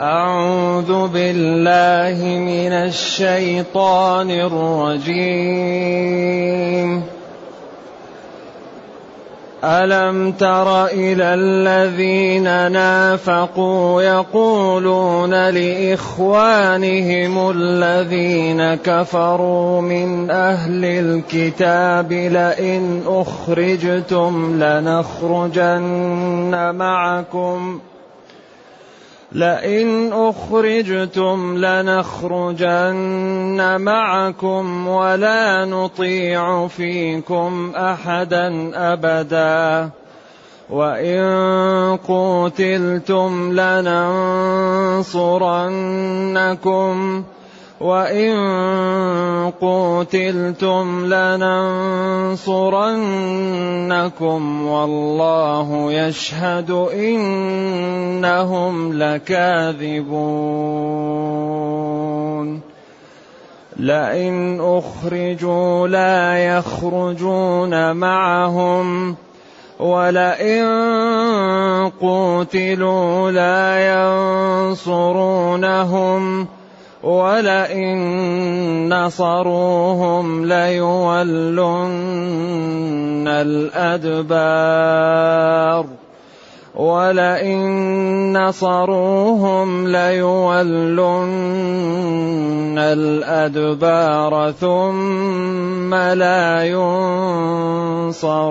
أعوذ بالله من الشيطان الرجيم. ألم تر إلى الذين نافقوا يقولون لإخوانهم الذين كفروا من أهل الكتاب لئن أخرجتم لنخرجن معكم ۖ لئن أخرجتم لنخرجن معكم ولا نطيع فيكم أحدا أبدا. وإن قوتلتم لننصرنكم وإن قوتلتم لننصرنكم والله يشهد إنهم لكاذبون لئن أخرجوا لا يخرجون معهم ولئن قوتلوا لا ينصرونهم ولئن نصروهم ليولن الأدبار. ولئن نصروهم ليولن الأدبار ثم لا ينصرون.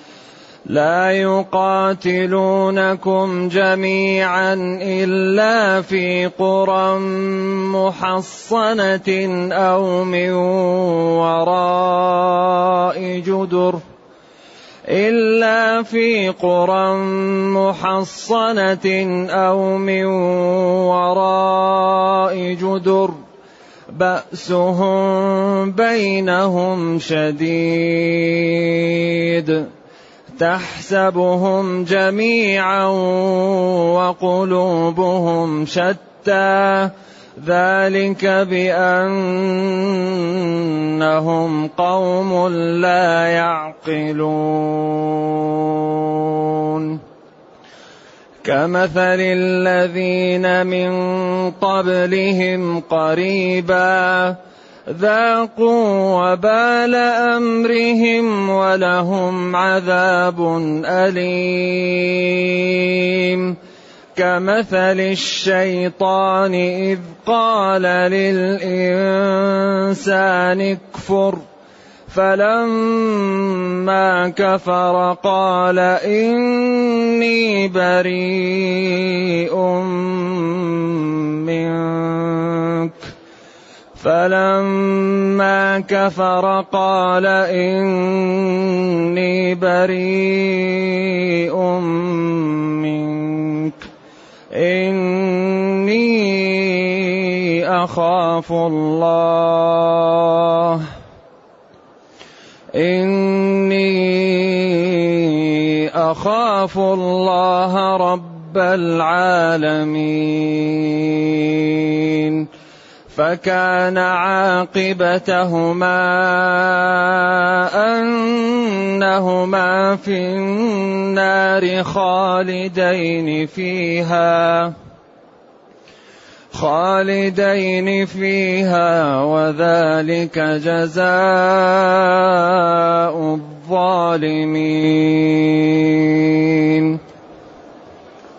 لا يقاتلونكم جميعا إلا في قرى محصنة أو من وراء جدر إلا في قرى محصنة أو من وراء جدر بأسهم بينهم شديد تحسبهم جميعا وقلوبهم شتى. ذلك بأنهم قوم لا يعقلون. كمثل الذين من قبلهم قريبا ذاقوا وبال أمرهم ولهم عذاب أليم. كمثل الشيطان إذ قال للإنسان اكفر. فلما كفر قال إني بريء منك. فلما كفر قال اني بريء منك اني اخاف الله اني اخاف الله رب العالمين. فكان عاقبتهما أنهما في النار خالدين فيها خالدين فيها وذلك جزاء الظالمين.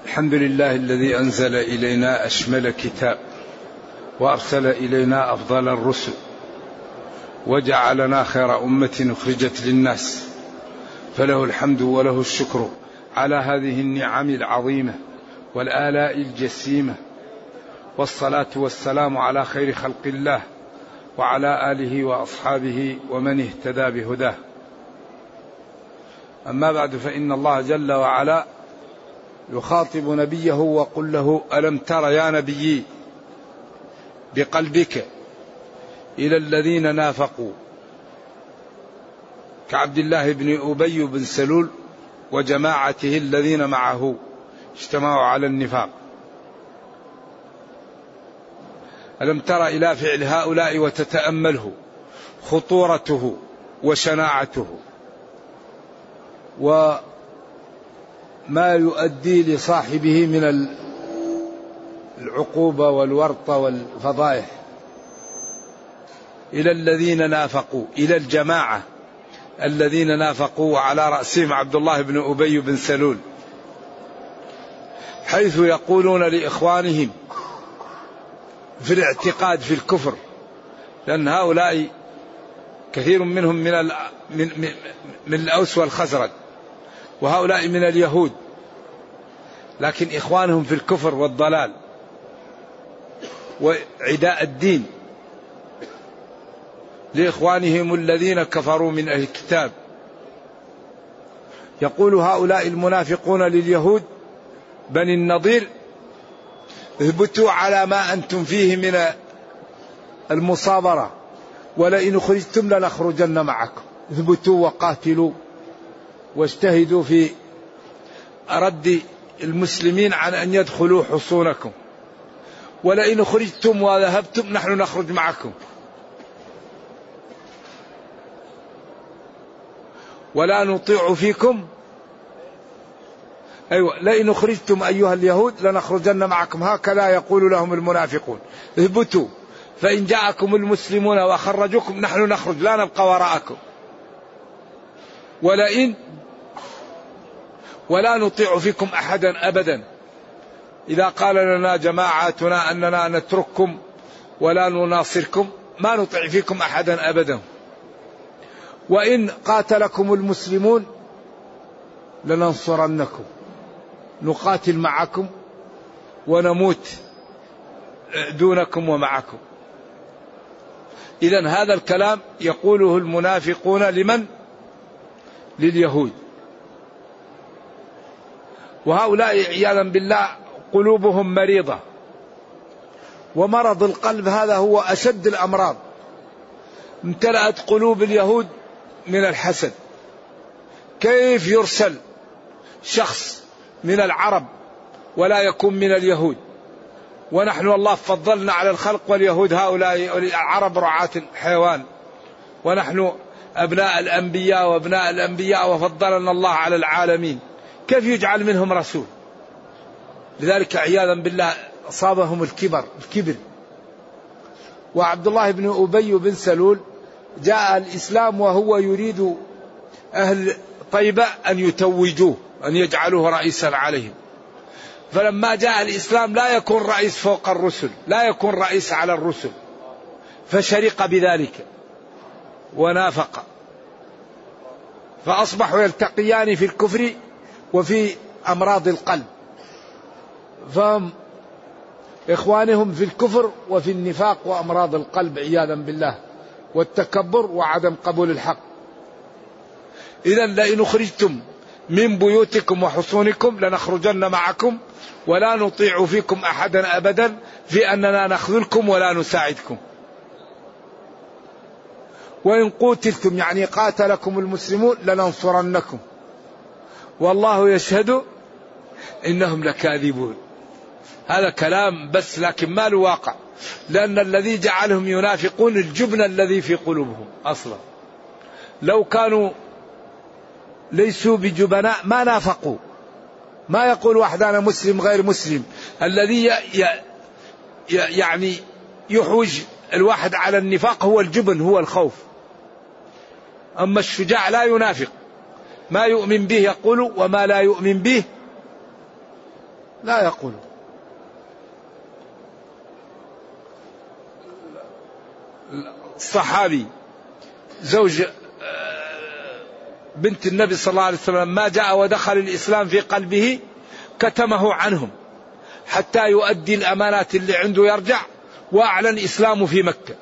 الحمد لله الذي أنزل إلينا أشمل كتاب وأرسل إلينا أفضل الرسل وجعلنا خير أمة أخرجت للناس فله الحمد وله الشكر على هذه النعم العظيمة والآلاء الجسيمة والصلاة والسلام على خير خلق الله وعلى آله وأصحابه ومن اهتدى بهداه. أما بعد فإن الله جل وعلا يخاطب نبيه وقل له ألم تر يا نبيي بقلبك إلى الذين نافقوا. كعبد الله بن أبي بن سلول وجماعته الذين معه اجتمعوا على النفاق. ألم تر إلى فعل هؤلاء وتتأمله خطورته وشناعته؟ وما يؤدي لصاحبه من العقوبة والورطة والفضائح. إلى الذين نافقوا إلى الجماعة الذين نافقوا وعلى رأسهم عبد الله بن أبي بن سلول حيث يقولون لإخوانهم في الاعتقاد في الكفر لأن هؤلاء كثير منهم من من من الأوس والخزرج وهؤلاء من اليهود. لكن إخوانهم في الكفر والضلال. وعداء الدين. لإخوانهم الذين كفروا من أهل الكتاب. يقول هؤلاء المنافقون لليهود بني النضير اثبتوا على ما أنتم فيه من المصابرة ولئن خرجتم لنخرجن معكم. اثبتوا وقاتلوا واجتهدوا في رد المسلمين عن أن يدخلوا حصونكم. ولئن خرجتم وذهبتم نحن نخرج معكم. ولا نطيع فيكم. أيوة لئن أخرجتم أيها اليهود لنخرجن معكم. هكذا يقول لهم المنافقون. اثبتوا فإن جاءكم المسلمون وخرجوكم نحن نخرج لا نبقى وراءكم. ولئن ولا نطيع فيكم أحدا أبدا. إذا قال لنا جماعاتنا أننا نترككم ولا نناصركم ما نطيع فيكم أحدا أبدا. وإن قاتلكم المسلمون لننصرنكم نقاتل معكم ونموت دونكم ومعكم. إذا هذا الكلام يقوله المنافقون لمن؟ لليهود. وهؤلاء عياذا بالله قلوبهم مريضة. ومرض القلب هذا هو أشد الأمراض. امتلأت قلوب اليهود من الحسد. كيف يرسل شخص من العرب ولا يكون من اليهود؟ ونحن الله فضلنا على الخلق واليهود هؤلاء العرب رعاة الحيوان. ونحن أبناء الأنبياء وأبناء الأنبياء وفضلنا الله على العالمين. كيف يجعل منهم رسول؟ لذلك عياذا بالله أصابهم الكبر الكبر. وعبد الله بن أبي بن سلول جاء الإسلام وهو يريد أهل طيبة أن يتوجوه أن يجعلوه رئيسا عليهم. فلما جاء الإسلام لا يكون رئيس فوق الرسل لا يكون رئيس على الرسل. فشرق بذلك ونافق. فأصبحوا يلتقيان في الكفر وفي أمراض القلب. فهم إخوانهم في الكفر وفي النفاق وأمراض القلب عياذا بالله والتكبر وعدم قبول الحق. إذا لئن أخرجتم من بيوتكم وحصونكم لنخرجن معكم ولا نطيع فيكم أحدا أبدا في أننا نخذلكم ولا نساعدكم. وإن قوتلتم يعني قاتلكم المسلمون لننصرنكم. والله يشهد إنهم لكاذبون. هذا كلام بس لكن ما له واقع. لأن الذي جعلهم ينافقون الجبن الذي في قلوبهم أصلا. لو كانوا ليسوا بجبناء ما نافقوا. ما يقول واحد أنا مسلم غير مسلم. الذي يعني يحوج الواحد على النفاق هو الجبن هو الخوف. أما الشجاع لا ينافق. ما يؤمن به يقول وما لا يؤمن به لا يقول. الصحابي زوج آه، بنت النبي صلى الله عليه وسلم ما جاء ودخل الإسلام في قلبه كتمه عنهم حتى يؤدي الأمانات اللي عنده يرجع وأعلن إسلامه في مكة.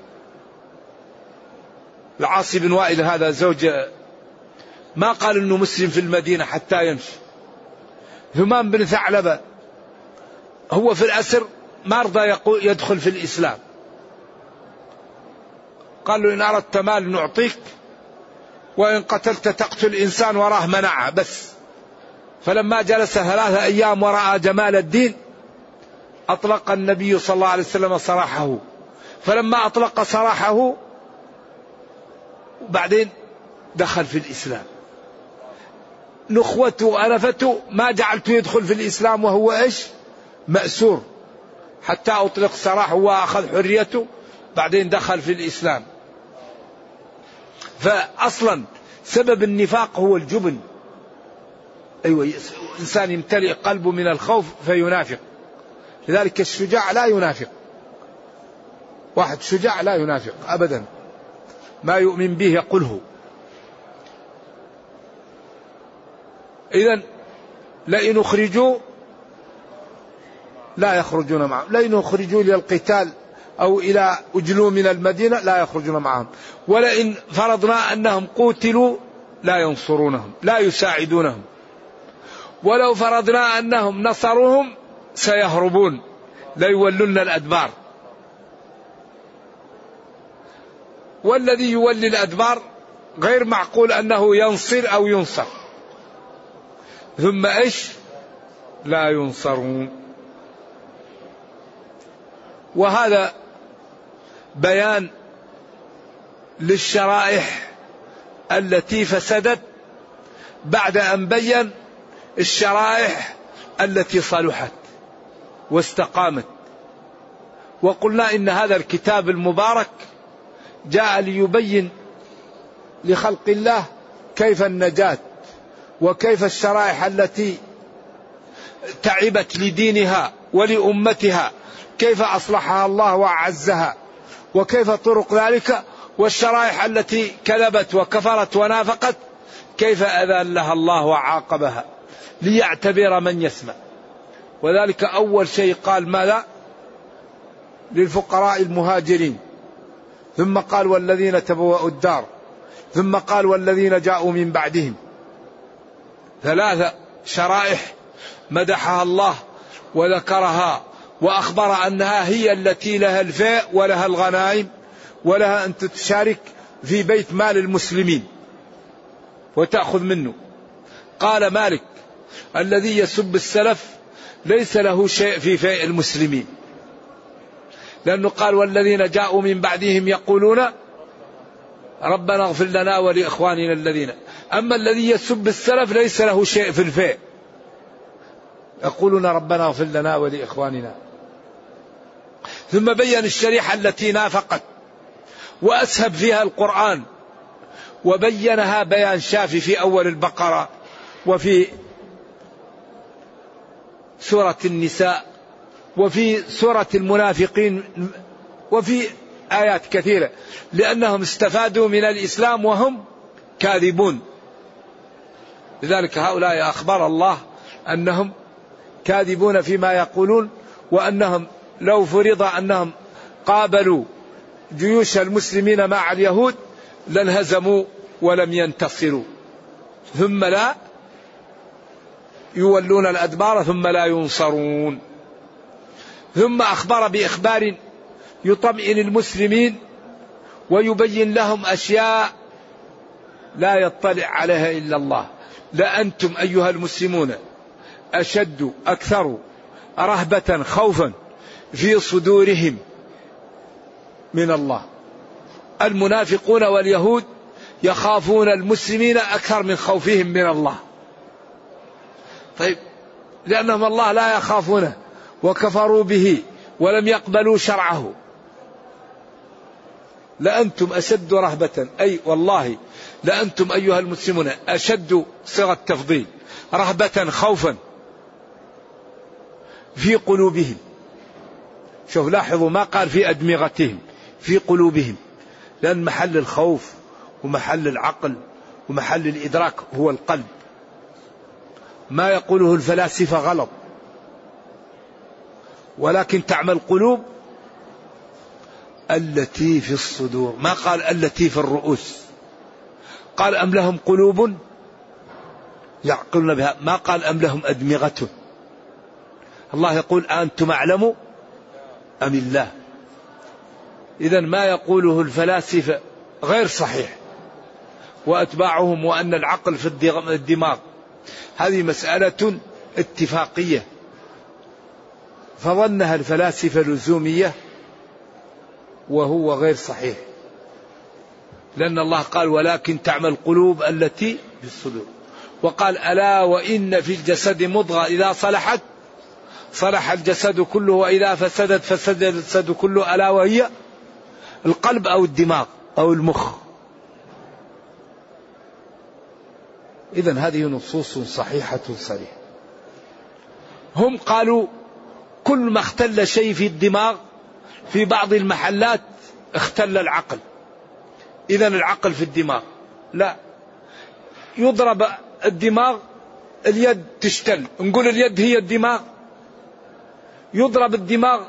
العاصي بن وائل هذا زوج ما قال إنه مسلم في المدينة حتى يمشي. ثمان بن ثعلبة هو في الأسر ما رضى يدخل في الإسلام. قال له إن أردت مال نعطيك وإن قتلت تقتل إنسان وراه منعه بس. فلما جلس ثلاثة أيام ورأى جمال الدين أطلق النبي صلى الله عليه وسلم سراحه. فلما أطلق سراحه بعدين دخل في الإسلام. نخوته وأنفته ما جعلته يدخل في الإسلام وهو إيش؟ مأسور. حتى أطلق سراحه وأخذ حريته بعدين دخل في الإسلام. فأصلا سبب النفاق هو الجبن. أيوة إنسان يمتلئ قلبه من الخوف فينافق. لذلك الشجاع لا ينافق. واحد شجاع لا ينافق أبدا. ما يؤمن به يقوله إذا لئن أخرجوا لا يخرجون معهم لئن أخرجوا للقتال أو إلى أجلوا من المدينة لا يخرجون معهم. ولئن فرضنا أنهم قوتلوا لا ينصرونهم لا يساعدونهم. ولو فرضنا أنهم نصروهم سيهربون ليولن الأدبار. والذي يولي الأدبار غير معقول أنه ينصر أو ينصر. ثم إيش؟ لا ينصرون. وهذا بيان للشرائح التي فسدت بعد أن بين الشرائح التي صلحت واستقامت. وقلنا إن هذا الكتاب المبارك جاء ليبين لخلق الله كيف النجاة وكيف الشرائح التي تعبت لدينها ولأمتها كيف أصلحها الله وأعزها. وكيف طرق ذلك والشرائح التي كذبت وكفرت ونافقت كيف اذلها الله وعاقبها ليعتبر من يسمع. وذلك أول شيء قال ماذا؟ للفقراء المهاجرين. ثم قال والذين تبوأوا الدار. ثم قال والذين جاءوا من بعدهم. ثلاثة شرائح مدحها الله وذكرها وأخبر أنها هي التي لها الفاء ولها الغنائم ولها أن تشارك في بيت مال المسلمين وتأخذ منه. قال مالك الذي يسب السلف ليس له شيء في فاء المسلمين. لأنه قال والذين جاءوا من بعدهم يقولون ربنا اغفر لنا ولإخواننا الذين. أما الذي يسب السلف ليس له شيء في الفاء. يقولون ربنا اغفر لنا ولإخواننا. ثم بين الشريحة التي نافقت وأسهب فيها القرآن وبينها بيان شافي في أول البقرة وفي سورة النساء وفي سورة المنافقين وفي آيات كثيرة لأنهم استفادوا من الإسلام وهم كاذبون. لذلك هؤلاء أخبر الله أنهم كاذبون فيما يقولون وأنهم لو فرض أنهم قابلوا جيوش المسلمين مع اليهود لانهزموا ولم ينتصروا. ثم لا يولون الأدبار ثم لا ينصرون. ثم أخبر بإخبار يطمئن المسلمين ويبين لهم أشياء لا يطلع عليها إلا الله. لأنتم أيها المسلمون أشد أكثر رهبة خوفا في صدورهم من الله. المنافقون واليهود يخافون المسلمين أكثر من خوفهم من الله. طيب لأنهم الله لا يخافونه وكفروا به ولم يقبلوا شرعه. لأنتم أشد رهبة أي والله لأنتم أيها المسلمون أشد صيغة تفضيل. رهبة خوفا في قلوبهم. شوف لاحظوا ما قال في أدمغتهم في قلوبهم لأن محل الخوف ومحل العقل ومحل الإدراك هو القلب. ما يقوله الفلاسفة غلط. ولكن تعمى القلوب التي في الصدور. ما قال التي في الرؤوس؟ قال أم لهم قلوب يعقلون بها. ما قال أم لهم أدمغة؟ الله يقول أنتم أعلم أم الله؟ إذا ما يقوله الفلاسفة غير صحيح وأتباعهم وأن العقل في الدماغ. هذه مسألة اتفاقية. فظنها الفلاسفة لزومية وهو غير صحيح. لأن الله قال ولكن تعمى القلوب التي في الصدور وقال ألا وإن في الجسد مضغة إذا صلحت صلح الجسد كله وإذا فسدت فسد الجسد كله ألا وهي القلب أو الدماغ أو المخ. إذا هذه نصوص صحيحة صريحة. هم قالوا كل ما اختل شيء في الدماغ في بعض المحلات اختل العقل. إذا العقل في الدماغ. لا. يضرب الدماغ اليد تشتل. نقول اليد هي الدماغ. يضرب الدماغ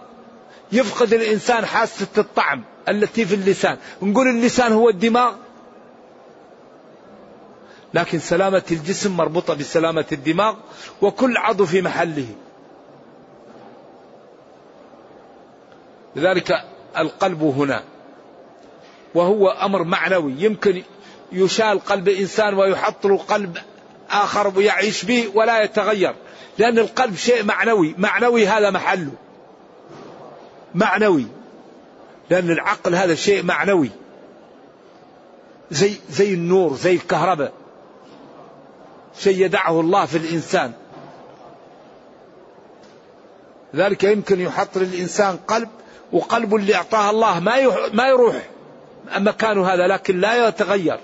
يفقد الإنسان حاسة الطعم التي في اللسان. نقول اللسان هو الدماغ؟ لكن سلامة الجسم مربوطة بسلامة الدماغ وكل عضو في محله. لذلك القلب هنا وهو أمر معنوي. يمكن يشال قلب إنسان ويحط له قلب آخر ويعيش به ولا يتغير. لأن القلب شيء معنوي. معنوي هذا محله. معنوي. لأن العقل هذا شيء معنوي. زي زي النور زي الكهرباء. شيء يدعه الله في الإنسان. ذلك يمكن يحط للإنسان قلب وقلب اللي أعطاه الله ما ما يروح. مكانه هذا لكن لا يتغير.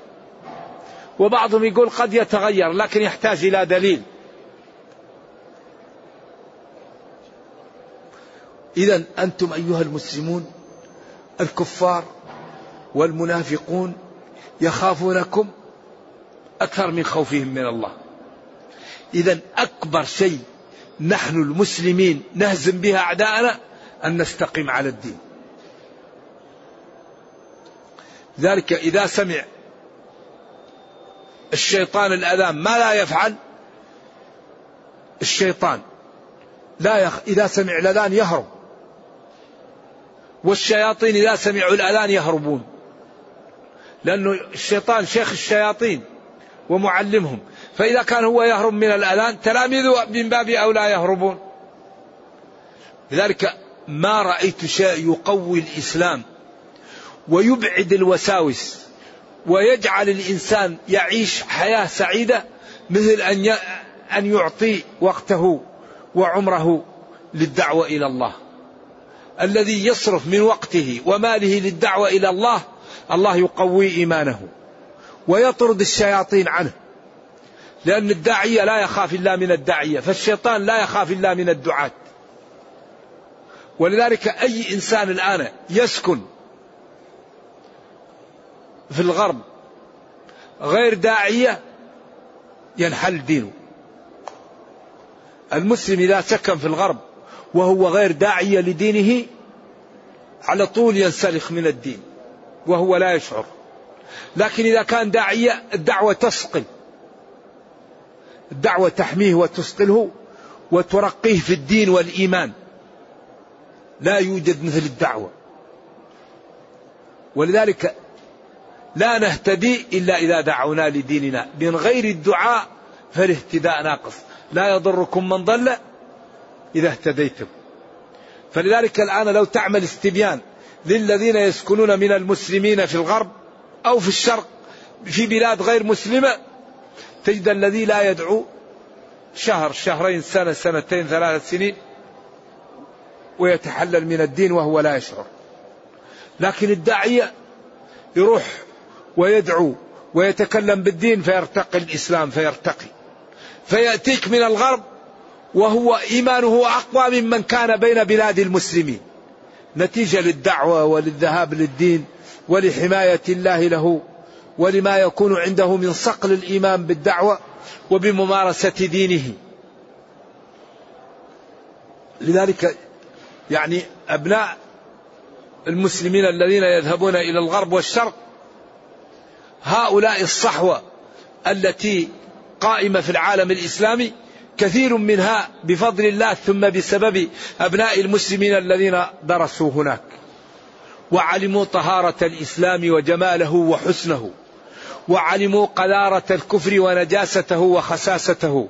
وبعضهم يقول قد يتغير لكن يحتاج إلى دليل. إذا أنتم أيها المسلمون الكفار والمنافقون يخافونكم أكثر من خوفهم من الله. إذا أكبر شيء نحن المسلمين نهزم بها أعداءنا أن نستقيم على الدين. ذلك إذا سمع الشيطان الأذان ما لا يفعل الشيطان لا يخ... إذا سمع الأذان يهرب. والشياطين إذا سمعوا الأذان يهربون. لأنه الشيطان شيخ الشياطين ومعلمهم. فإذا كان هو يهرب من الأذان تلاميذه من باب أولى يهربون. لذلك ما رأيت شيء يقوي الإسلام ويبعد الوساوس ويجعل الإنسان يعيش حياة سعيدة مثل أن أن يعطي وقته وعمره للدعوة إلى الله. الذي يصرف من وقته وماله للدعوة إلى الله الله يقوي إيمانه ويطرد الشياطين عنه. لأن الداعية لا يخاف إلا من الداعية فالشيطان لا يخاف إلا من الدعاة. ولذلك أي إنسان الآن يسكن في الغرب غير داعية ينحل دينه. المسلم إذا سكن في الغرب وهو غير داعية لدينه على طول ينسلخ من الدين وهو لا يشعر. لكن إذا كان داعية الدعوة تسقل. الدعوة تحميه وتسقله وترقيه في الدين والإيمان. لا يوجد مثل الدعوة. ولذلك لا نهتدي إلا إذا دعونا لديننا. من غير الدعاء فالاهتداء ناقص. لا يضركم من ضل إذا اهتديتم. فلذلك الآن لو تعمل استبيان للذين يسكنون من المسلمين في الغرب أو في الشرق في بلاد غير مسلمة تجد الذي لا يدعو شهر شهرين سنة سنتين ثلاث سنين ويتحلل من الدين وهو لا يشعر. لكن الداعية يروح ويدعو ويتكلم بالدين فيرتقي الإسلام فيرتقي. فيأتيك من الغرب وهو إيمانه أقوى ممن كان بين بلاد المسلمين. نتيجة للدعوة وللذهاب للدين ولحماية الله له ولما يكون عنده من صقل الإيمان بالدعوة وبممارسة دينه. لذلك يعني أبناء المسلمين الذين يذهبون إلى الغرب والشرق هؤلاء الصحوة التي قائمة في العالم الإسلامي كثير منها بفضل الله ثم بسبب أبناء المسلمين الذين درسوا هناك. وعلموا طهارة الإسلام وجماله وحسنه. وعلموا قذارة الكفر ونجاسته وخساسته.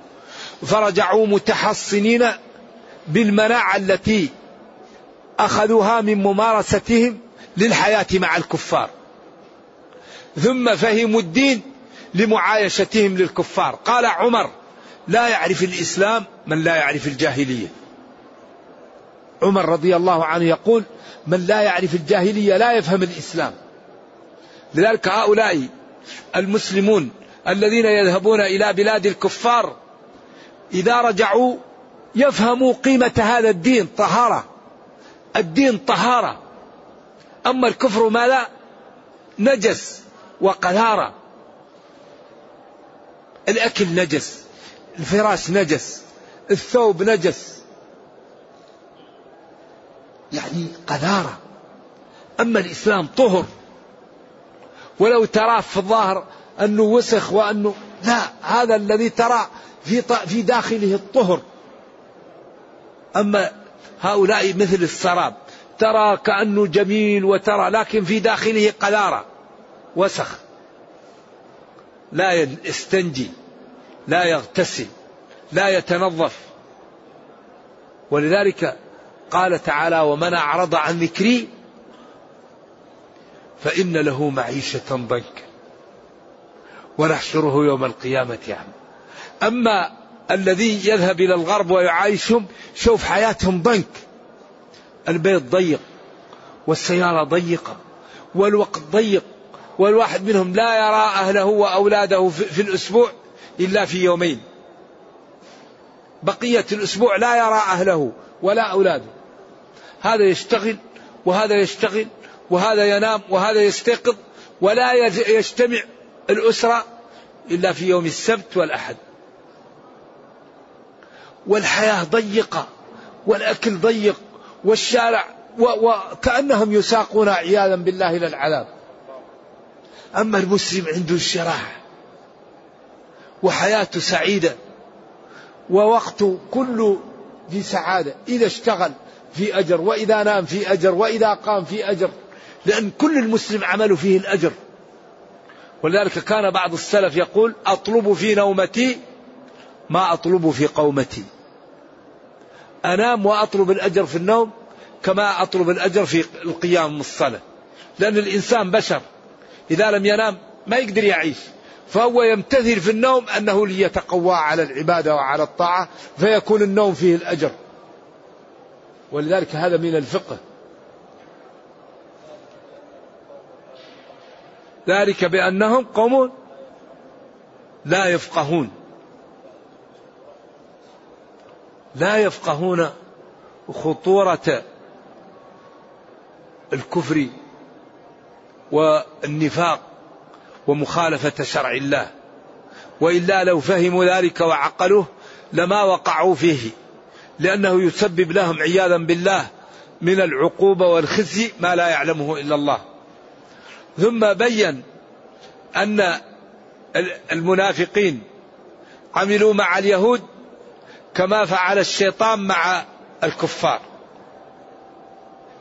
فرجعوا متحصنين بالمناعة التي أخذوها من ممارستهم للحياة مع الكفار. ثم فهموا الدين لمعايشتهم للكفار. قال عمر لا يعرف الإسلام من لا يعرف الجاهلية. عمر رضي الله عنه يقول من لا يعرف الجاهلية لا يفهم الإسلام. لذلك هؤلاء المسلمون الذين يذهبون إلى بلاد الكفار إذا رجعوا يفهموا قيمة هذا الدين طهارة. الدين طهارة. أما الكفر ماذا؟ نجس وقذارة. الأكل نجس. الفراش نجس الثوب نجس. يعني قذارة. أما الإسلام طهر. ولو ترى في الظاهر أنه وسخ وأنه لا هذا الذي ترى في في داخله الطهر. أما هؤلاء مثل السراب ترى كأنه جميل وترى لكن في داخله قذارة وسخ. لا يستنجي. لا يغتسل لا يتنظف. ولذلك قال تعالى ومن أعرض عن ذكري فإن له معيشة ضنكا. ونحشره يوم القيامة يعني. أما الذي يذهب إلى الغرب ويعايشهم شوف حياتهم ضنك. البيت ضيق والسيارة ضيقة والوقت ضيق والواحد منهم لا يرى أهله وأولاده في الأسبوع. إلا في يومين. بقية الأسبوع لا يرى أهله ولا أولاده. هذا يشتغل وهذا يشتغل وهذا ينام وهذا يستيقظ ولا يجتمع الأسرة إلا في يوم السبت والأحد. والحياة ضيقة والأكل ضيق والشارع وكأنهم يساقون عياذا بالله إلى العذاب. أما المسلم عنده الشراح وحياته سعيدة. ووقته كله في سعادة. إذا اشتغل في أجر وإذا نام في أجر وإذا قام في أجر. لأن كل المسلم عمله فيه الأجر. ولذلك كان بعض السلف يقول أطلب في نومتي ما أطلب في قومتي. أنام وأطلب الأجر في النوم كما أطلب الأجر في القيام الصلاة. لأن الإنسان بشر. إذا لم ينام ما يقدر يعيش. فهو يمتثل في النوم أنه ليتقوى على العبادة وعلى الطاعة فيكون النوم فيه الأجر. ولذلك هذا من الفقه. ذلك بأنهم قوم لا يفقهون. لا يفقهون خطورة الكفر والنفاق. ومخالفة شرع الله. وإلا لو فهموا ذلك وعقلوه لما وقعوا فيه. لأنه يسبب لهم عياذا بالله من العقوبة والخزي ما لا يعلمه إلا الله. ثم بين أن المنافقين عملوا مع اليهود كما فعل الشيطان مع الكفار.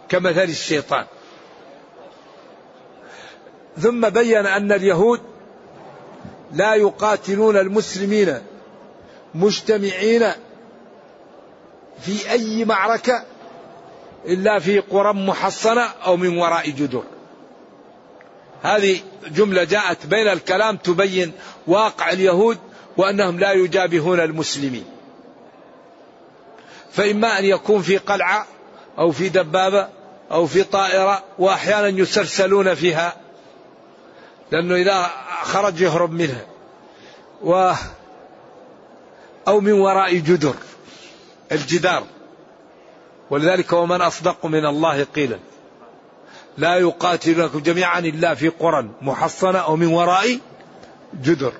كمثل الشيطان. ثم بين أن اليهود لا يقاتلون المسلمين مجتمعين في أي معركة إلا في قرى محصنة أو من وراء جدر. هذه جملة جاءت بين الكلام تبين واقع اليهود وأنهم لا يجابهون المسلمين. فإما أن يكون في قلعة أو في دبابة أو في طائرة وأحيانا يسرسلون فيها لأنه إذا خرج يهرب منها. و أو من وراء جدر الجدار. ولذلك ومن أصدق من الله قيلا. لا يقاتلونكم جميعا إلا في قرى محصنة أو من وراء جدر.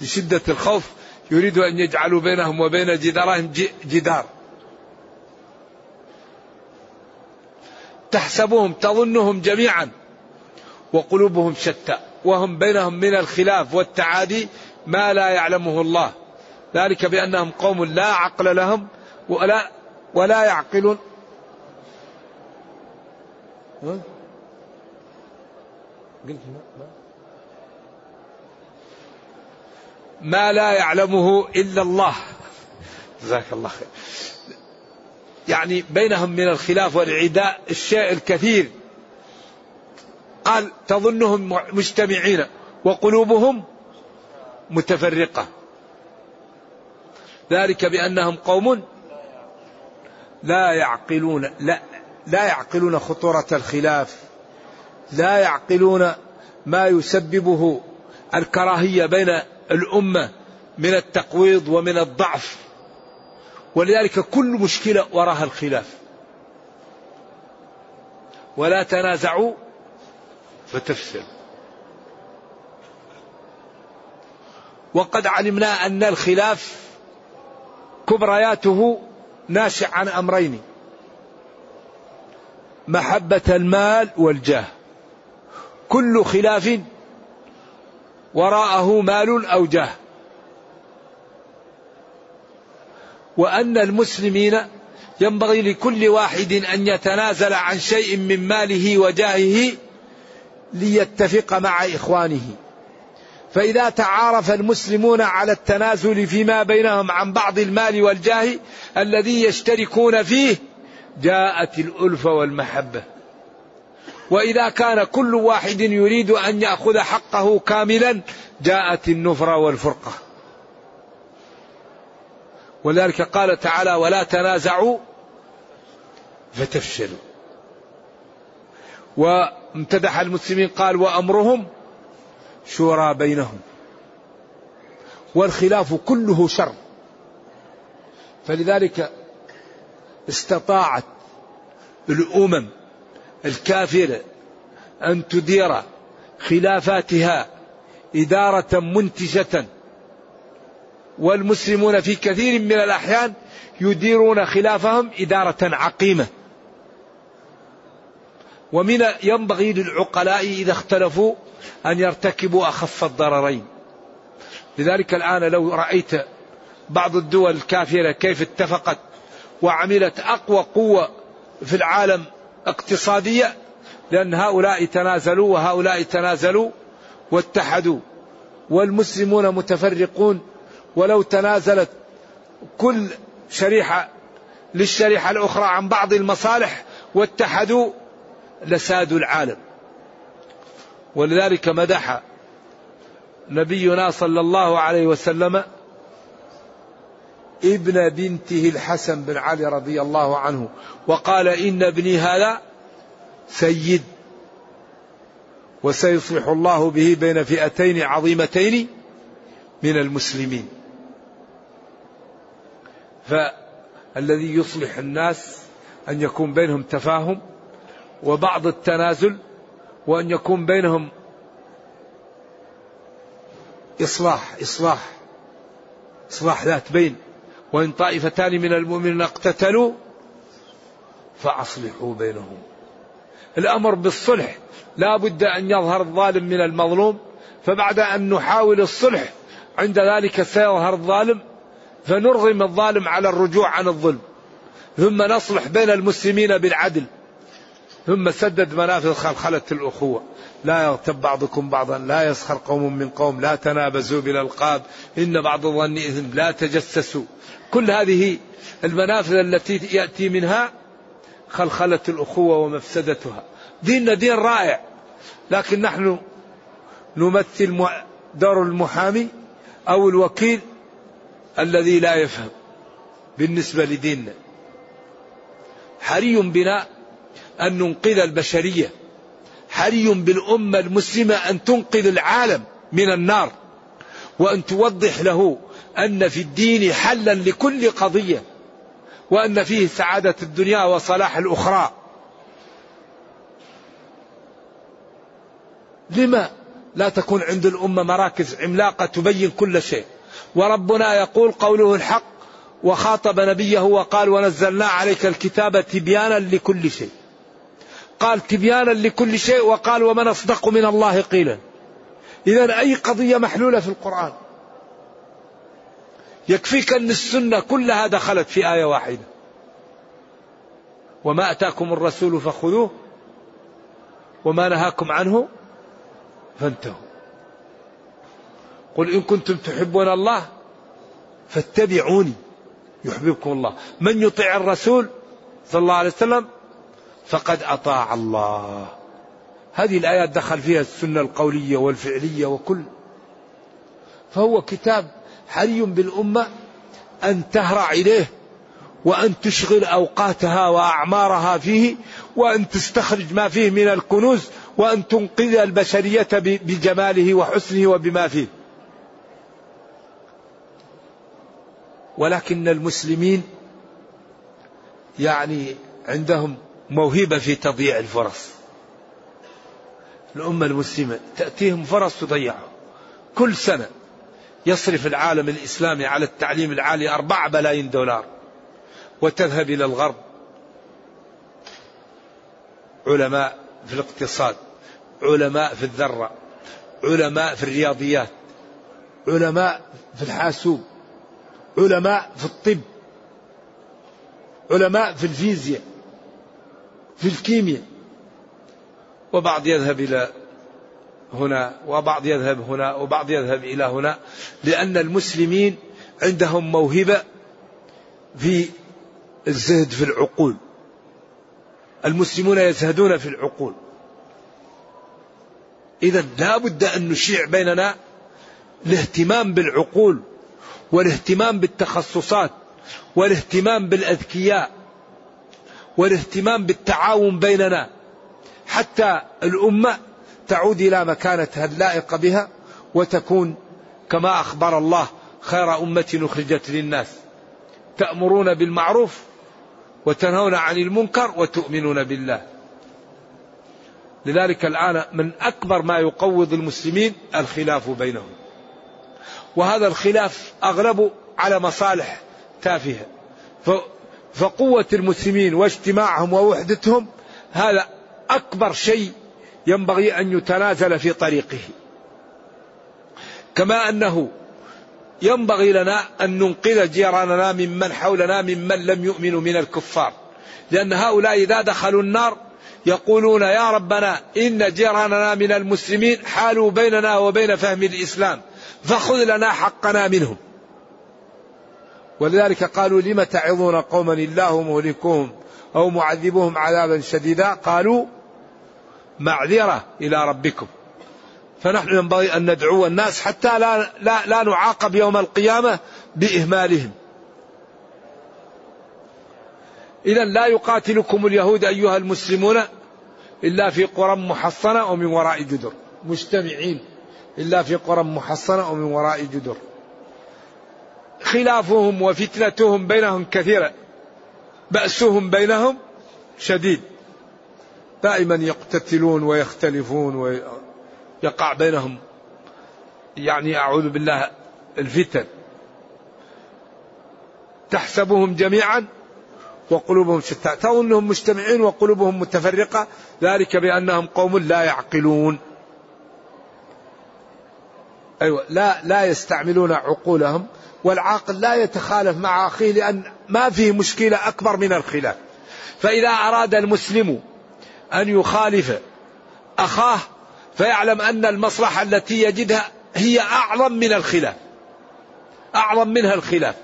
لشدة الخوف يريد أن يجعلوا بينهم وبين جدارهم جدار. تحسبهم تظنهم جميعا. وقلوبهم شتى وهم بينهم من الخلاف والتعادي ما لا يعلمه الله. ذلك بأنهم قوم لا عقل لهم ولا ولا يعقلون. ما لا يعلمه إلا الله. جزاك الله خير. يعني بينهم من الخلاف والعداء الشيء الكثير. قال تظنهم مجتمعين وقلوبهم متفرقة. ذلك بأنهم قوم لا يعقلون لا لا يعقلون خطورة الخلاف. لا يعقلون ما يسببه الكراهية بين الأمة من التقويض ومن الضعف. ولذلك كل مشكلة وراها الخلاف. ولا تنازعوا فتفسروا وقد علمنا أن الخلاف كبرياته ناشئ عن أمرين. محبة المال والجاه. كل خلاف وراءه مال أو جاه. وأن المسلمين ينبغي لكل واحد أن يتنازل عن شيء من ماله وجاهه ليتفق مع إخوانه. فإذا تعارف المسلمون على التنازل فيما بينهم عن بعض المال والجاه الذي يشتركون فيه جاءت الألفة والمحبة. وإذا كان كل واحد يريد أن يأخذ حقه كاملا جاءت النفرة والفرقة. ولذلك قال تعالى ولا تنازعوا فتفشلوا. وامتدح المسلمين قال وأمرهم شورى بينهم والخلاف كله شر فلذلك استطاعت الأمم الكافرة أن تدير خلافاتها إدارة منتجة والمسلمون في كثير من الأحيان يديرون خلافهم إدارة عقيمة ومن ينبغي للعقلاء إذا اختلفوا أن يرتكبوا أخف الضررين. لذلك الآن لو رأيت بعض الدول الكافرة كيف اتفقت وعملت أقوى قوة في العالم اقتصادية لأن هؤلاء تنازلوا وهؤلاء تنازلوا واتحدوا والمسلمون متفرقون ولو تنازلت كل شريحة للشريحة الأخرى عن بعض المصالح واتحدوا لسادوا العالم. ولذلك مدح نبينا صلى الله عليه وسلم ابن بنته الحسن بن علي رضي الله عنه وقال إن ابني هذا سيد وسيصلح الله به بين فئتين عظيمتين من المسلمين. فالذي يصلح الناس أن يكون بينهم تفاهم وبعض التنازل وأن يكون بينهم إصلاح إصلاح إصلاح ذات بين. وإن طائفتان من المؤمنين اقتتلوا فأصلحوا بينهم. الأمر بالصلح لا بد أن يظهر الظالم من المظلوم فبعد أن نحاول الصلح عند ذلك سيظهر الظالم فنرغم الظالم على الرجوع عن الظلم ثم نصلح بين المسلمين بالعدل. ثم سدد منافذ خلخلة الأخوة. لا يغتب بعضكم بعضا لا يسخر قوم من قوم لا تنابزوا بالألقاب إن بعض الظن إثم لا تجسسوا. كل هذه المنافذ التي يأتي منها خلخلة الأخوة ومفسدتها. ديننا دين رائع لكن نحن نمثل دور المحامي أو الوكيل الذي لا يفهم بالنسبة لديننا. حري بنا أن ننقذ البشرية. حري بالأمة المسلمة أن تنقذ العالم من النار. وأن توضح له أن في الدين حلا لكل قضية. وأن فيه سعادة الدنيا وصلاح الأخرى. لما لا تكون عند الأمة مراكز عملاقة تبين كل شيء؟ وربنا يقول قوله الحق وخاطب نبيه وقال ونزلنا عليك الكتاب تبيانا لكل شيء. قال تبيانا لكل شيء وقال ومن أصدق من الله قيلا. إذا أي قضية محلولة في القرآن؟ يكفيك أن السنة كلها دخلت في آية واحدة. وما أتاكم الرسول فخذوه وما نهاكم عنه فانتهوا. قل إن كنتم تحبون الله فاتبعوني يحببكم الله. من يطيع الرسول صلى الله عليه وسلم فقد أطاع الله. هذه الآيات دخل فيها السنة القولية والفعلية وكل. فهو كتاب حري بالأمة أن تهرع إليه وأن تشغل أوقاتها وأعمارها فيه وأن تستخرج ما فيه من الكنوز وأن تنقذ البشرية بجماله وحسنه وبما فيه. ولكن المسلمين يعني عندهم موهبة في تضييع الفرص. الأمة المسلمة تأتيهم فرص تضيعها. كل سنة يصرف العالم الإسلامي على التعليم العالي أربعة بلايين دولار وتذهب إلى الغرب. علماء في الاقتصاد علماء في الذرة علماء في الرياضيات علماء في الحاسوب علماء في الطب علماء في الفيزياء. في الكيمياء. وبعض يذهب إلى هنا وبعض يذهب هنا وبعض يذهب إلى هنا لأن المسلمين عندهم موهبة في الزهد في العقول. المسلمون يزهدون في العقول. إذا لا بد أن نشيع بيننا الاهتمام بالعقول والاهتمام بالتخصصات والاهتمام بالأذكياء. والاهتمام بالتعاون بيننا. حتى الأمة تعود إلى مكانتها اللائقة بها وتكون كما أخبر الله خير أمة أخرجت للناس. تأمرون بالمعروف وتنهون عن المنكر وتؤمنون بالله. لذلك الآن من أكبر ما يقوض المسلمين الخلاف بينهم. وهذا الخلاف أغلب على مصالح تافهة. فقوة المسلمين واجتماعهم ووحدتهم هذا أكبر شيء ينبغي أن يتنازل في طريقه. كما أنه ينبغي لنا أن ننقذ جيراننا ممن حولنا ممن لم يؤمنوا من الكفار. لأن هؤلاء إذا دخلوا النار يقولون يا ربنا إن جيراننا من المسلمين حالوا بيننا وبين فهم الإسلام فخذ لنا حقنا منهم. ولذلك قالوا لم تعظون قوما الله مهلكهم أو معذبهم عذابا شديدا؟ قالوا معذرة إلى ربكم. فنحن ينبغي أن ندعو الناس حتى لا, لا, لا نعاقب يوم القيامة بإهمالهم. إذا لا يقاتلكم اليهود أيها المسلمون إلا في قرى محصنة ومن وراء جدر. مجتمعين إلا في قرى محصنة ومن وراء جدر. خلافهم وفتنتهم بينهم كثيرة. بأسهم بينهم شديد. دائما يقتتلون ويختلفون ويقع بينهم. يعني أعوذ بالله الفتن. تحسبهم جميعا وقلوبهم شتى. تظنهم مجتمعين وقلوبهم متفرقة. ذلك بأنهم قوم لا يعقلون. أيوة لا لا يستعملون عقولهم. والعاقل لا يتخالف مع أخيه لأن ما فيه مشكلة أكبر من الخلاف. فإذا أراد المسلم أن يخالف أخاه فيعلم أن المصلحة التي يجدها هي أعظم من الخلاف. أعظم منها الخلاف.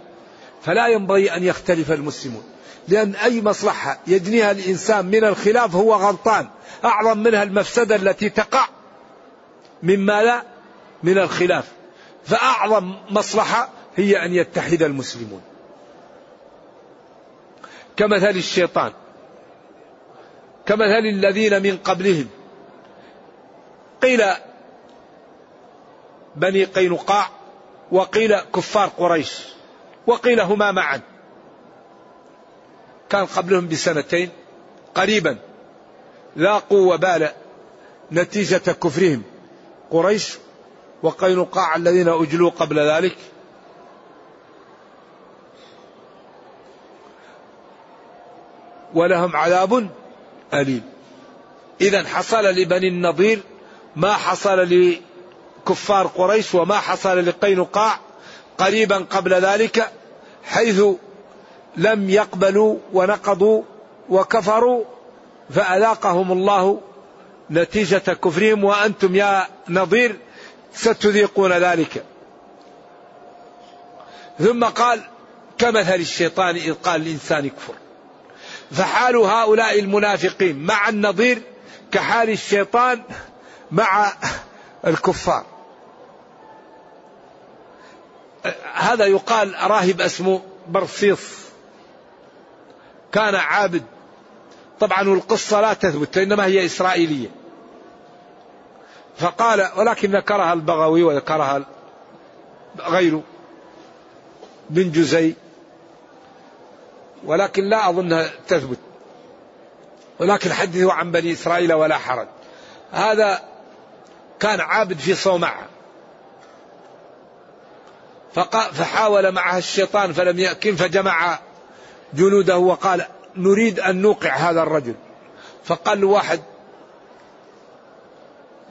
فلا ينبغي أن يختلف المسلمون. لأن أي مصلحة يجنيها الإنسان من الخلاف هو غلطان. أعظم منها المفسدة التي تقع مما لا من الخلاف. فأعظم مصلحة هي أن يتحد المسلمون. كمثل الشيطان. كمثل الذين من قبلهم. قيل بني قينقاع وقيل كفار قريش وقيل هما معا. كان قبلهم بسنتين قريبا. لاقوا وبال نتيجة كفرهم قريش وقينقاع الذين أجلوا قبل ذلك. ولهم عذاب أليم. إذا حصل لبني النضير ما حصل لكفار قريش وما حصل لقينقاع قريبا قبل ذلك حيث لم يقبلوا ونقضوا وكفروا فأذاقهم الله نتيجة كفرهم وأنتم يا نظير ستذيقون ذلك. ثم قال كمثل الشيطان إذ قال الإنسان يكفر فحال هؤلاء المنافقين مع النظير كحال الشيطان مع الكفار. هذا يقال راهب اسمه برصيص. كان عابد. طبعا القصة لا تثبت إنما هي إسرائيلية. فقال ولكن ذكرها البغوي وذكرها غيره بن جزي. ولكن لا أظنها تثبت. ولكن حدثوا عن بني إسرائيل ولا حرج. هذا كان عابد في صومعة. فحاول معها الشيطان فلم يأكن فجمع جنوده وقال نريد أن نوقع هذا الرجل. فقال له واحد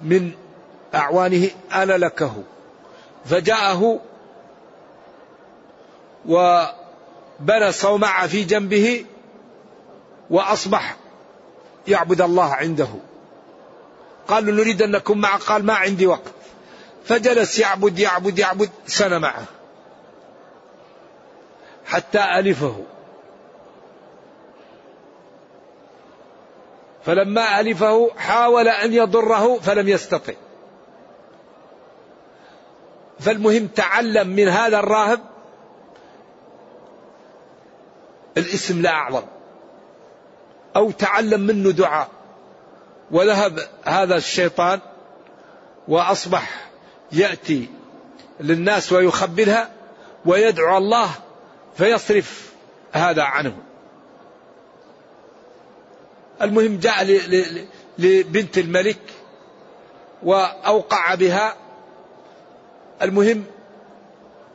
من أعوانه أنا لكه فجاءه وبنى صومعة في جنبه وأصبح يعبد الله عنده. قال له نريد أن نكون معه قال ما عندي وقت. فجلس يعبد يعبد يعبد سنة معه. حتى ألفه. فلما ألفه حاول أن يضره فلم يستطع. فالمهم تعلم من هذا الراهب الاسم لا أعظم. أو تعلم منه دعاء. وذهب هذا الشيطان وأصبح يأتي للناس ويخبرها ويدعو الله فيصرف هذا عنه. المهم جاء لبنت الملك وأوقع بها. المهم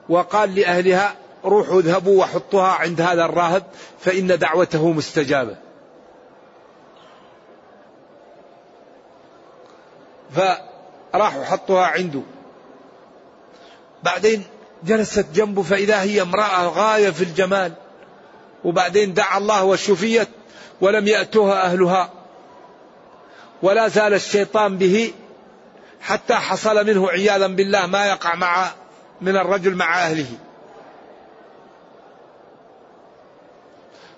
وقال لأهلها روحوا اذهبوا وحطوها عند هذا الراهب فإن دعوته مستجابة. فراحوا حطوها عنده. بعدين جلست جنبه فإذا هي امرأة غاية في الجمال. وبعدين دعا الله وشفيت ولم يأتوها أهلها. ولا زال الشيطان به حتى حصل منه عياذا بالله ما يقع مع من الرجل مع أهله.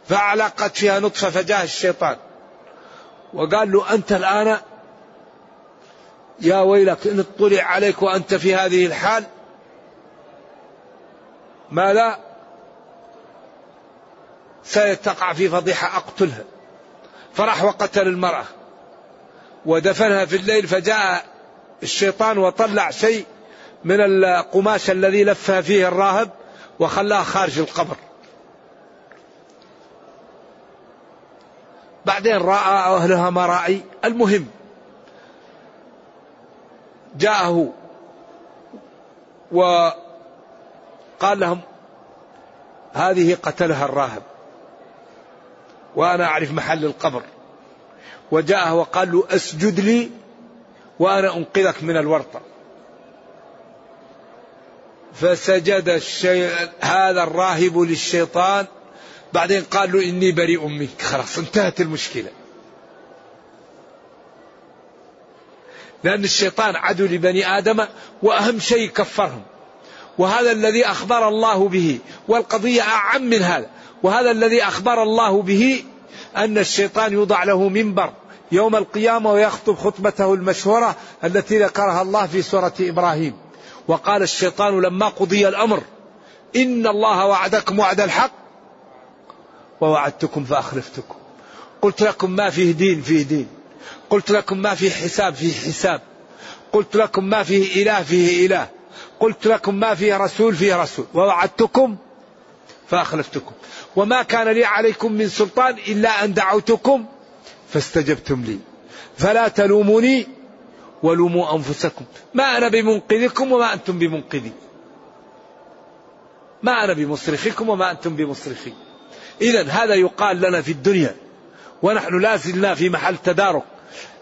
فعلقت فيها نطفة فجاء الشيطان. وقال له أنت الآن يا ويلك إن اطلع عليك وأنت في هذه الحال ماذا ستقع في فضيحة أقتلها. فراح وقتل المرأة ودفنها في الليل فجاء الشيطان وطلع شيء من القماش الذي لفها فيه الراهب وخلاها خارج القبر. بعدين رأى أهلها رأي المهم جاءه وقال لهم هذه قتلها الراهب وأنا أعرف محل القبر. وجاءه وقال له أسجد لي وأنا أنقذك من الورطة. فسجد الشي... هذا الراهب للشيطان بعدين قال له إني بريء منك. خلاص انتهت المشكلة. لأن الشيطان عدو لبني آدم وأهم شيء كفرهم. وهذا الذي أخبر الله به والقضية أعم من هذا. وهذا الذي أخبر الله به أن الشيطان يوضع له منبر يوم القيامة ويخطب خطبته المشهورة التي ذكرها الله في سورة إبراهيم. وقال الشيطان لما قضي الأمر إن الله وعدكم وعد الحق ووعدتكم فأخلفتكم. قلت لكم ما فيه دين فيه دين. قلت لكم ما فيه حساب فيه حساب. قلت لكم ما فيه إله فيه إله. قلت لكم ما فيه رسول فيه رسول. ووعدتكم فأخلفتكم. وما كان لي عليكم من سلطان إلا أن دعوتكم فاستجبتم لي. فلا تلوموني ولوموا أنفسكم. ما أنا بمنقذكم وما أنتم بمنقذي. ما أنا بمصرخكم وما أنتم بمصرخي. إذا هذا يقال لنا في الدنيا ونحن لا زلنا في محل تدارك.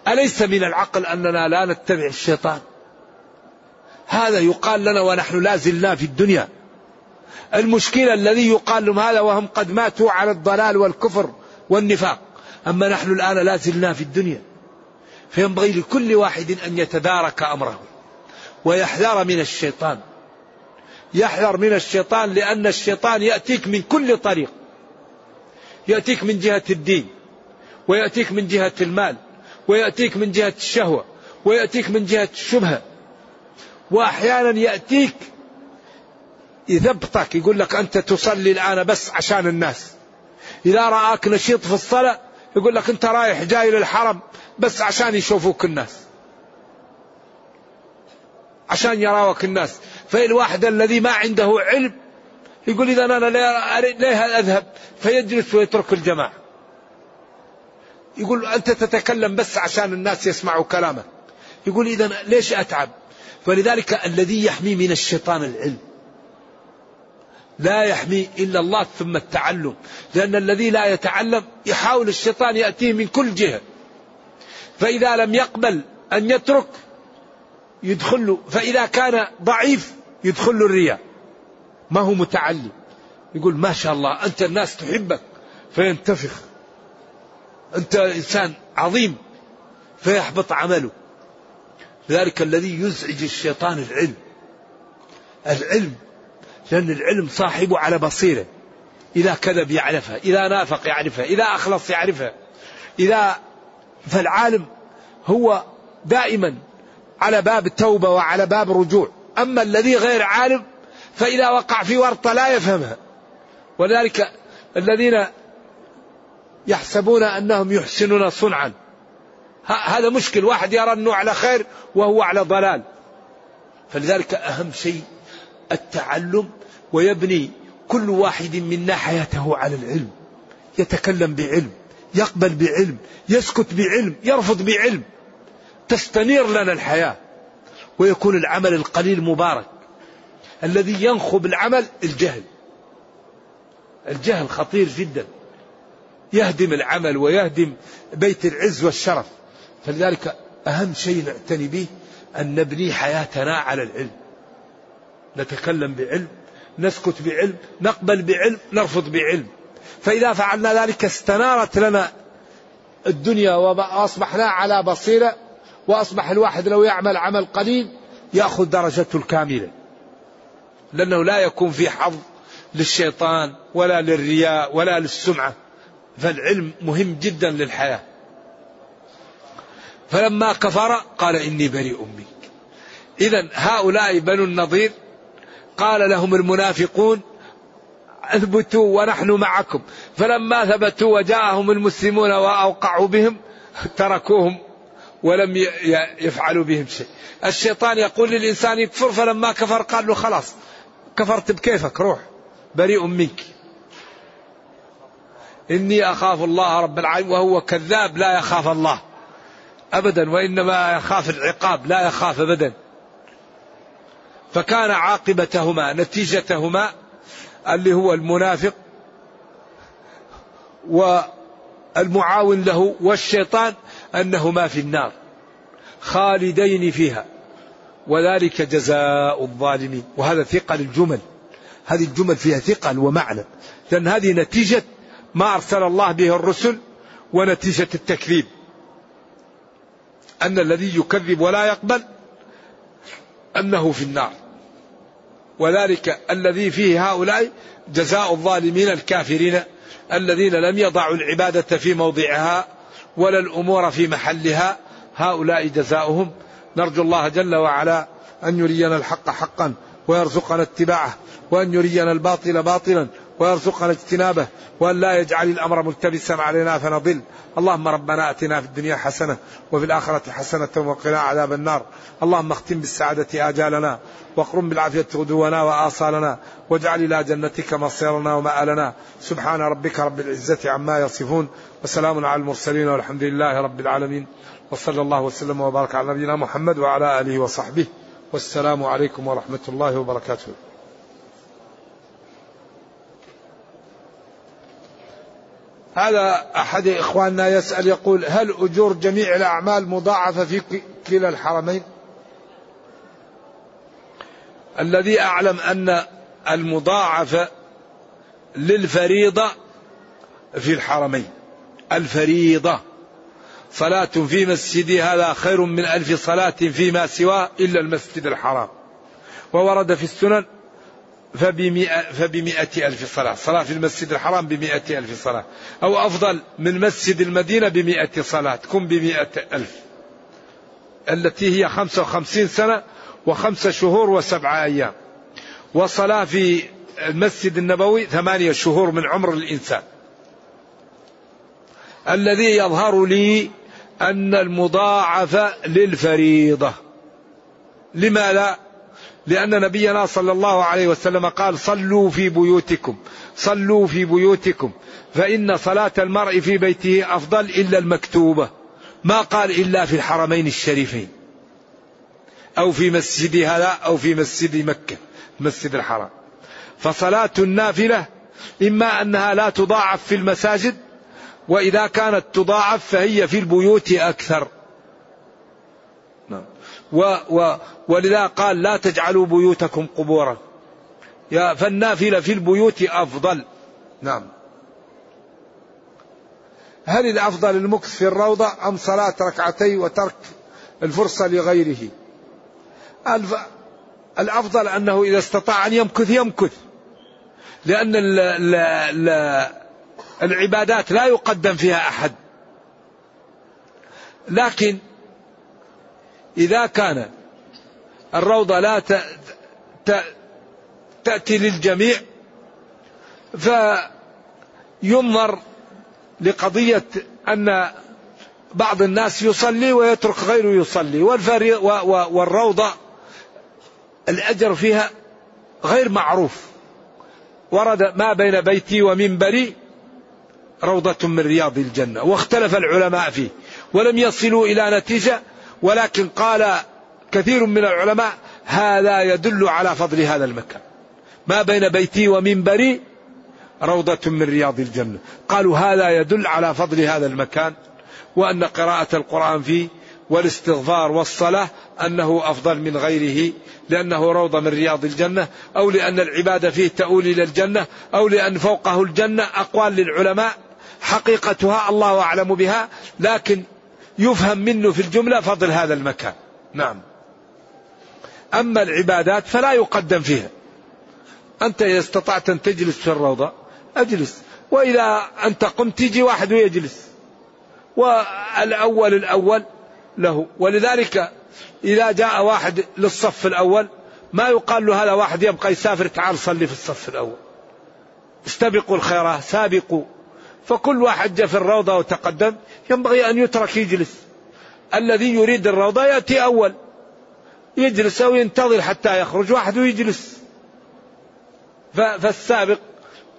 أليس من العقل أننا لا نتبع الشيطان؟ هذا يقال لنا ونحن لا زلنا في الدنيا. المشكلة الذي يقال لهم هذا وهم قد ماتوا على الضلال والكفر والنفاق. أما نحن الآن لا زلنا في الدنيا. فينبغي لكل واحد أن يتدارك أمره ويحذر من الشيطان. يحذر من الشيطان لأن الشيطان يأتيك من كل طريق. يأتيك من جهة الدين ويأتيك من جهة المال ويأتيك من جهة الشهوة ويأتيك من جهة الشبهة. وأحيانا يأتيك يثبطك يقول لك أنت تصلي الآن بس عشان الناس. إذا رآك نشيط في الصلاة يقول لك أنت رايح جاي للحرم بس عشان يشوفوك الناس. عشان يراوك الناس. فالواحد الذي ما عنده علم يقول إذا أنا ليه أذهب فيجلس ويترك الجماعة. يقول أنت تتكلم بس عشان الناس يسمعوا كلامك. يقول إذا ليش أتعب؟ فلذلك الذي يحمي من الشيطان العلم. لا يحمي إلا الله ثم التعلم. لأن الذي لا يتعلم يحاول الشيطان يأتيه من كل جهة. فإذا لم يقبل أن يترك يدخل فإذا كان ضعيف يدخل الرياء. ما هو متعلم. يقول ما شاء الله أنت الناس تحبك فينتفخ. أنت إنسان عظيم فيحبط عمله. لذلك الذي يزعج الشيطان العلم. العلم لأن العلم صاحبه على بصيرة. إذا كذب يعرفها إذا نافق يعرفها إذا أخلص يعرفها إذا فالعالم هو دائما على باب التوبة وعلى باب الرجوع. أما الذي غير عالم فإذا وقع في ورطة لا يفهمها. ولذلك الذين يحسبون أنهم يحسنون صنعا. هذا مشكل. واحد يرى أنه على خير وهو على ضلال. فلذلك أهم شيء التعلم ويبني كل واحد منا حياته على العلم. يتكلم بعلم يقبل بعلم يسكت بعلم يرفض بعلم. تستنير لنا الحياة. ويكون العمل القليل مبارك. الذي ينخب العمل الجهل. الجهل خطير جدا. يهدم العمل ويهدم بيت العز والشرف. فلذلك أهم شيء نعتني به أن نبني حياتنا على العلم. نتكلم بعلم نسكت بعلم نقبل بعلم نرفض بعلم. فإذا فعلنا ذلك استنارت لنا الدنيا وأصبحنا على بصيرة وأصبح الواحد لو يعمل عمل قليل يأخذ درجته الكاملة. لأنه لا يكون في حظ للشيطان ولا للرياء ولا للسمعة. فالعلم مهم جدا للحياة. فلما كفر قال إني بريء منك. إذا هؤلاء بنو النضير قال لهم المنافقون اثبتوا ونحن معكم. فلما ثبتوا وجاءهم المسلمون وأوقعوا بهم تركوهم ولم يفعلوا بهم شيء. الشيطان يقول للإنسان يكفر فلما كفر قال له خلاص. كفرت بكيفك روح. بريء منك. إني أخاف الله رب العالمين وهو كذاب لا يخاف الله. ابدا وإنما يخاف العقاب لا يخاف ابدا. فكان عاقبتهما نتيجتهما اللي هو المنافق والمعاون له والشيطان أنهما في النار خالدين فيها. وذلك جزاء الظالمين. وهذا ثقل الجمل. هذه الجمل فيها ثقل ومعنى. لأن هذه نتيجة ما أرسل الله به الرسل ونتيجة التكذيب. أن الذي يكذب ولا يقبل أنه في النار. وذلك الذي فيه هؤلاء جزاء الظالمين الكافرين الذين لم يضعوا العبادة في موضعها ولا الأمور في محلها. هؤلاء جزاؤهم نرجو الله جل وعلا أن يرينا الحق حقا ويرزقنا اتباعه وأن يرينا الباطل باطلا ويرزقنا اجتنابه وأن لا يجعل الأمر ملتبسا علينا فنضل. اللهم ربنا أتنا في الدنيا حسنة وفي الآخرة حسنة وقنا عذاب النار. اللهم اختم بالسعادة آجالنا واقرم بالعافية غدونا وآصالنا واجعل إلى جنتك مصيرنا ومآلنا. سبحان ربك رب العزة عما يصفون وسلام على المرسلين والحمد لله رب العالمين. وصلى الله وسلم وبارك على نبينا محمد وعلى آله وصحبه. والسلام عليكم ورحمة الله وبركاته. هذا أحد إخواننا يسأل يقول هل أجور جميع الأعمال مضاعفة في كلا الحرمين؟ الذي أعلم أن المضاعفة للفريضة في الحرمين. الفريضة. صلاة في مسجدي هذا خير من ألف صلاة فيما سواه إلا المسجد الحرام. وورد في السنن فبمئة, فبمئة ألف صلاة. صلاة في المسجد الحرام بمئة ألف صلاة. أو أفضل من مسجد المدينة بمئة صلاة. تكون بمئة ألف. التي هي خمسة وخمسين سنة وخمسة شهور وسبعة أيام. وصلاة في المسجد النبوي ثمانية شهور من عمر الإنسان. الذي يظهر لي أن المضاعف للفريضة. لما لا؟ لأن نبينا صلى الله عليه وسلم قال صلوا في بيوتكم صلوا في بيوتكم فإن صلاة المرء في بيته أفضل إلا المكتوبة ما قال إلا في الحرمين الشريفين أو في مسجد هذا أو في مسجد مكة مسجد الحرام. فصلاة النافلة إما أنها لا تضاعف في المساجد وإذا كانت تضاعف فهي في البيوت أكثر. نعم. و و ولذا قال لا تجعلوا بيوتكم قبورا. يا فالنافلة في البيوت أفضل. نعم. هل الأفضل المكث في الروضة أم صلاة ركعتي وترك الفرصة لغيره؟ الأفضل أنه إذا استطاع أن يمكث يمكث. لأن ال ال ال العبادات لا يقدم فيها أحد. لكن إذا كان الروضة لا تأتي للجميع فينظر لقضية أن بعض الناس يصلي ويترك غيره يصلي والروضة الأجر فيها غير معروف. ورد ما بين بيتي ومنبري روضة من رياض الجنة واختلف العلماء فيه ولم يصلوا إلى نتيجة ولكن قال كثير من العلماء هذا يدل على فضل هذا المكان. ما بين بيتي ومنبري روضة من رياض الجنة. قالوا هذا يدل على فضل هذا المكان وأن قراءة القرآن فيه والاستغفار والصلاة أنه أفضل من غيره لأنه روضة من رياض الجنة أو لأن العبادة فيه تؤول إلى الجنة أو لأن فوقه الجنة أقوال للعلماء حقيقتها الله أعلم بها لكن يفهم منه في الجملة فضل هذا المكان. نعم. أما العبادات فلا يقدم فيها. أنت إذا استطعت أن تجلس في الروضة أجلس. وإذا أنت قمت تيجي واحد ويجلس. والأول الأول له. ولذلك إذا جاء واحد للصف الأول ما يقال له هذا واحد يبقى يسافر تعال صلي في الصف الأول. استبقوا الخيرات سابقوا. فكل واحد جاء في الروضة وتقدم. ينبغي أن يترك يجلس. الذي يريد الروضة يأتي أول. يجلس أو ينتظر حتى يخرج. واحد ويجلس فالسابق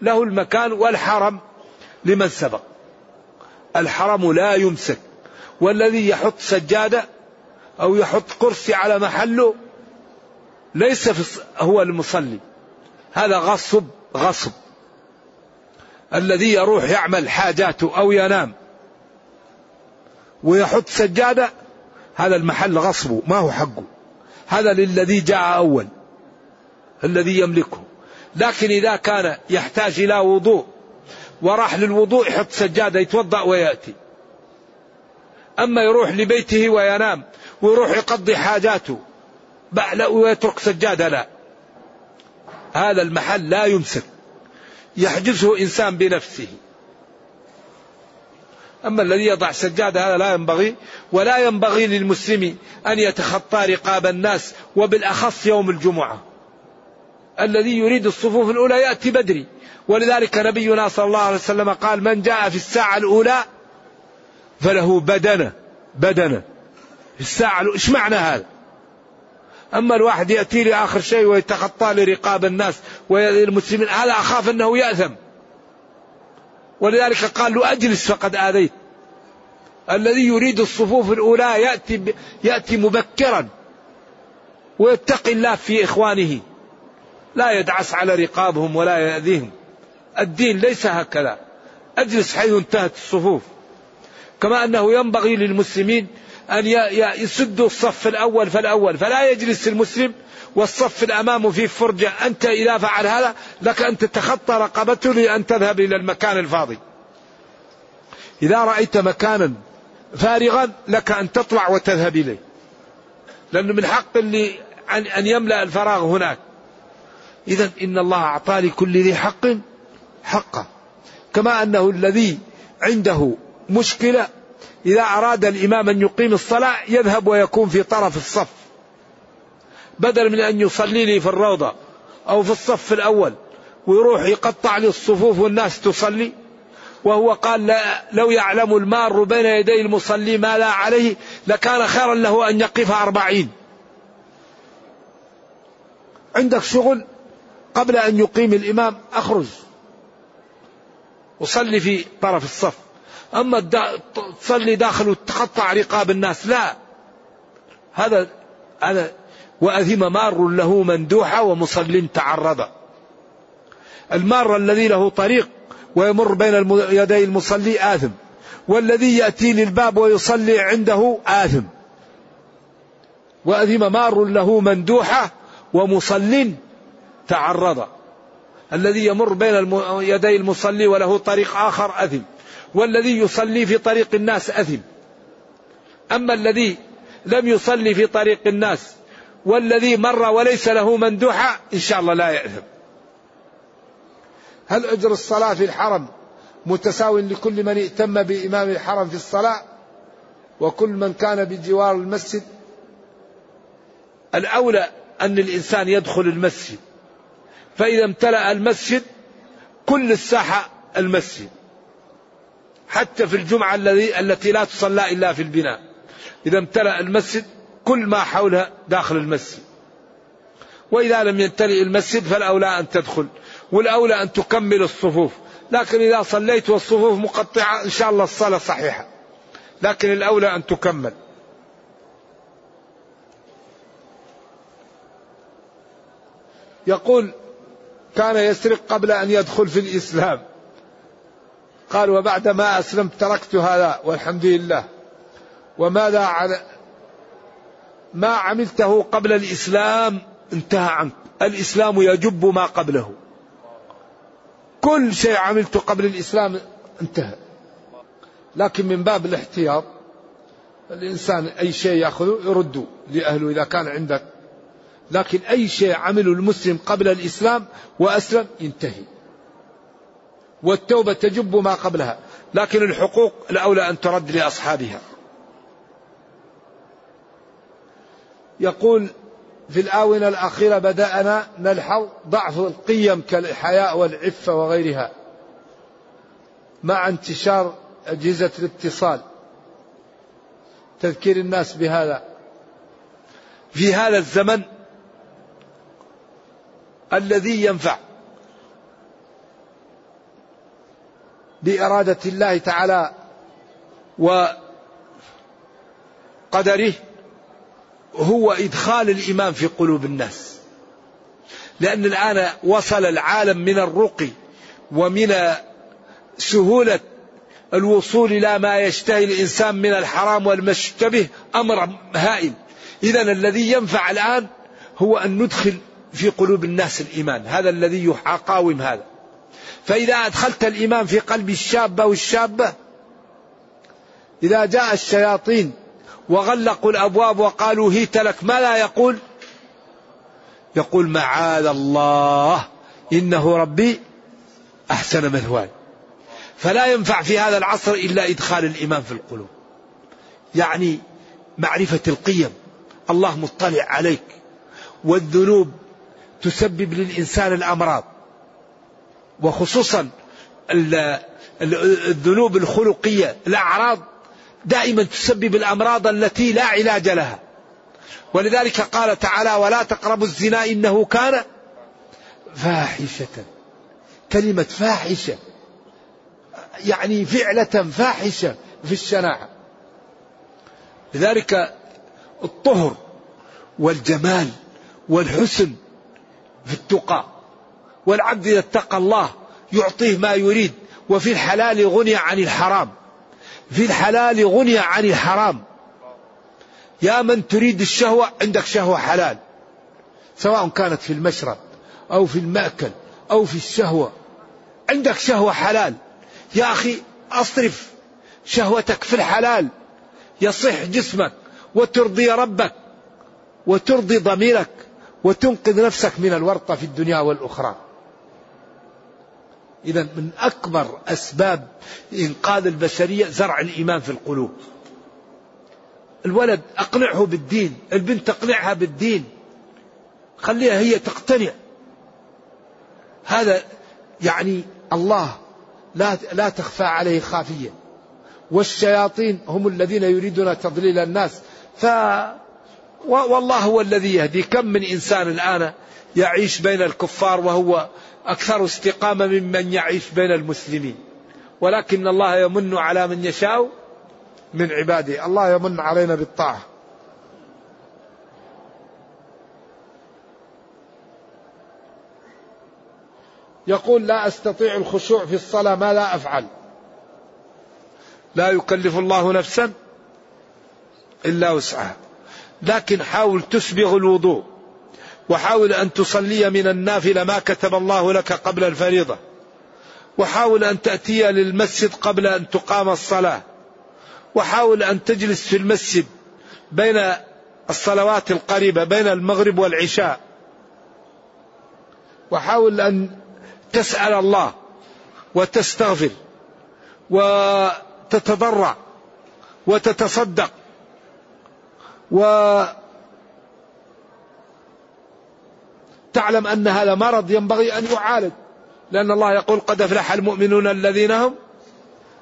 له المكان والحرم لمن سبق. الحرم لا يمسك. والذي يحط سجادة أو يحط كرسي على محله ليس في هو المصلي. هذا غصب غصب. الذي يروح يعمل حاجاته أو ينام ويحط سجادة هذا المحل غصبه ما هو حقه. هذا للذي جاء أول الذي يملكه. لكن إذا كان يحتاج إلى وضوء وراح للوضوء يحط سجادة يتوضأ ويأتي. أما يروح لبيته وينام ويروح يقضي حاجاته لا ويترك سجادة لا. هذا المحل لا يمسك. يحجزه إنسان بنفسه. أما الذي يضع سجادة هذا لا ينبغي ولا ينبغي للمسلم أن يتخطى رقاب الناس وبالأخص يوم الجمعة. الذي يريد الصفوف الأولى يأتي بدري. ولذلك نبينا صلى الله عليه وسلم قال من جاء في الساعة الأولى فله بدنة بدنة. في الساعة إيش معنى هذا؟ أما الواحد يأتي لي آخر شيء ويتخطى لرقاب الناس والمسلمين هذا أخاف أنه يأثم. ولذلك قال له أجلس فقد آذيت. الذي يريد الصفوف الأولى يأتي, يأتي مبكرا. ويتقي الله في إخوانه. لا يدعس على رقابهم ولا يأذيهم. الدين ليس هكذا. أجلس حيث انتهت الصفوف. كما أنه ينبغي للمسلمين أن يسدوا الصف الأول فالأول. فلا يجلس المسلم والصف الأمام في فرجة. أنت إذا فعل هذا لك أن تتخطى رقبته لأن تذهب إلى المكان الفاضي. إذا رأيت مكانا فارغا لك أن تطلع وتذهب إليه. لأنه من حق اللي أن يملأ الفراغ هناك. إذا إن الله أعطى لكل ذي حق حقه. كما أنه الذي عنده مشكلة إذا أراد الإمام أن يقيم الصلاة يذهب ويكون في طرف الصف. بدل من أن يصلي لي في الروضة أو في الصف الأول ويروح يقطع لي الصفوف والناس تصلي وهو قال لا لو يعلم المار بين يدي المصلي ما لا عليه لكان خيرا له أن يقف أربعين. عندك شغل قبل أن يقيم الإمام أخرج. وصلي في طرف الصف. أما تصلي داخل وتقطع رقاب الناس لا. هذا هذا وأثم مار له مندوحة ومصل تعرض. المار الذي له طريق ويمر بين يدي المصلي آثم والذي يأتي للباب ويصلي عنده آثم. وأثم مار له مندوحة ومصل تعرض. الذي يمر بين يدي المصلي وله طريق آخر أثم. والذي يصلي في طريق الناس أثم. أما الذي لم يصلي في طريق الناس والذي مر وليس له مندوحة إن شاء الله لا يأثم. هل أجر الصلاة في الحرم متساو لكل من ائتم بإمام الحرم في الصلاة؟ وكل من كان بجوار المسجد؟ الأولى أن الإنسان يدخل المسجد. فإذا امتلأ المسجد كل الساحة المسجد. حتى في الجمعة الذي التي لا تصلى إلا في البناء. إذا امتلأ المسجد كل ما حولها داخل المسجد. وإذا لم يمتلئ المسجد فالأولى أن تدخل والأولى أن تكمل الصفوف. لكن إذا صليت والصفوف مقطعة إن شاء الله الصلاة صحيحة. لكن الأولى أن تكمل. يقول كان يسرق قبل أن يدخل في الإسلام. قال وبعد ما أسلمت تركت هذا والحمد لله. وماذا على ما عملته قبل الإسلام انتهى عنك. الإسلام يجب ما قبله. كل شيء عملته قبل الإسلام انتهى. لكن من باب الاحتياط الإنسان أي شيء يأخذه يرده لأهله إذا كان عندك. لكن أي شيء عمله المسلم قبل الإسلام وأسلم ينتهي. والتوبة تجب ما قبلها لكن الحقوق الأولى أن ترد لأصحابها. يقول في الآونة الأخيرة بدأنا نلحظ ضعف القيم كالحياء والعفة وغيرها مع انتشار أجهزة الاتصال. تذكير الناس بهذا. في هذا الزمن الذي ينفع بإرادة الله تعالى وقدره هو إدخال الإيمان في قلوب الناس. لأن الآن وصل العالم من الرقي ومن سهولة الوصول إلى ما يشتهي الإنسان من الحرام والمشتبه أمر هائل. إذا الذي ينفع الآن هو أن ندخل في قلوب الناس الإيمان. هذا الذي يقاوم هذا. فإذا أدخلت الإيمان في قلب الشاب والشابة إذا جاء الشياطين وغلقوا الأبواب وقالوا هيت لك ما لا يقول؟ يقول معاذ الله إنه ربي أحسن مثواي. فلا ينفع في هذا العصر إلا إدخال الإيمان في القلوب. يعني معرفة القيم. الله مطلع عليك. والذنوب تسبب للإنسان الأمراض. وخصوصا الذنوب الخلقية الأعراض دائما تسبب الأمراض التي لا علاج لها. ولذلك قال تعالى ولا تقربوا الزنا إنه كان فاحشة. كلمة فاحشة يعني فعلة فاحشة في الشناعة. لذلك الطهر والجمال والحسن في التقى. والعبد إذا اتقى الله يعطيه ما يريد. وفي الحلال غني عن الحرام. في الحلال غني عن الحرام. يا من تريد الشهوة عندك شهوة حلال. سواء كانت في المشرب أو في المأكل أو في الشهوة. عندك شهوة حلال. يا أخي أصرف شهوتك في الحلال. يصح جسمك وترضي ربك وترضي ضميرك وتنقذ نفسك من الورطة في الدنيا والأخرى. إذا من أكبر أسباب إنقاذ البشرية زرع الإيمان في القلوب. الولد أقنعه بالدين البنت تقنعها بالدين. خليها هي تقتنع. هذا يعني الله لا لا تخفى عليه خافية. والشياطين هم الذين يريدون تضليل الناس. ف والله هو الذي يهدي. كم من إنسان الآن يعيش بين الكفار وهو أكثر استقامة ممن يعيش بين المسلمين. ولكن الله يمن على من يشاء من عباده. الله يمن علينا بالطاعة. يقول لا أستطيع الخشوع في الصلاة ماذا أفعل. لا يكلف الله نفسا إلا وسعها. لكن حاول تسبغ الوضوء. وحاول أن تصلي من النافلة ما كتب الله لك قبل الفريضة. وحاول أن تأتي للمسجد قبل أن تقام الصلاة. وحاول أن تجلس في المسجد بين الصلوات القريبة بين المغرب والعشاء. وحاول أن تسأل الله وتستغفر وتتضرع وتتصدق وتعلم أن هذا مرض ينبغي أن يعالج. لأن الله يقول قد أفلح المؤمنون الذين هم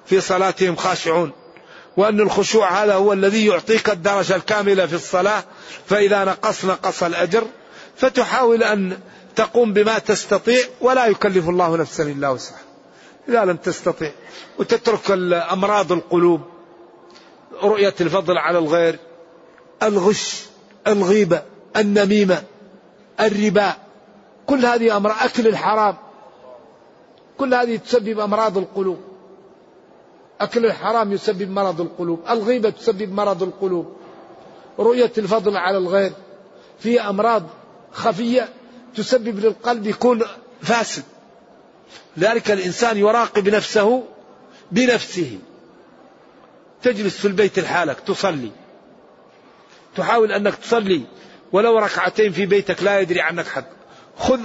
في صلاتهم خاشعون. وأن الخشوع هذا هو الذي يعطيك الدرجة الكاملة في الصلاة. فإذا نقص نقص الأجر. فتحاول أن تقوم بما تستطيع. ولا يكلف الله نفسا إلا وسعها. إذا لم تستطيع. وتترك أمراض القلوب. رؤية الفضل على الغير. الغش الغيبة النميمة الربا. كل هذه أمراض أكل الحرام. كل هذه تسبب أمراض القلوب. أكل الحرام يسبب مرض القلوب. الغيبة تسبب مرض القلوب. رؤية الفضل على الغير. في أمراض خفية تسبب للقلب يكون فاسد. ذلك الإنسان يراقب نفسه بنفسه. تجلس في البيت لحالك تصلي. تحاول أنك تصلي ولو ركعتين في بيتك لا يدري عنك حد. خذ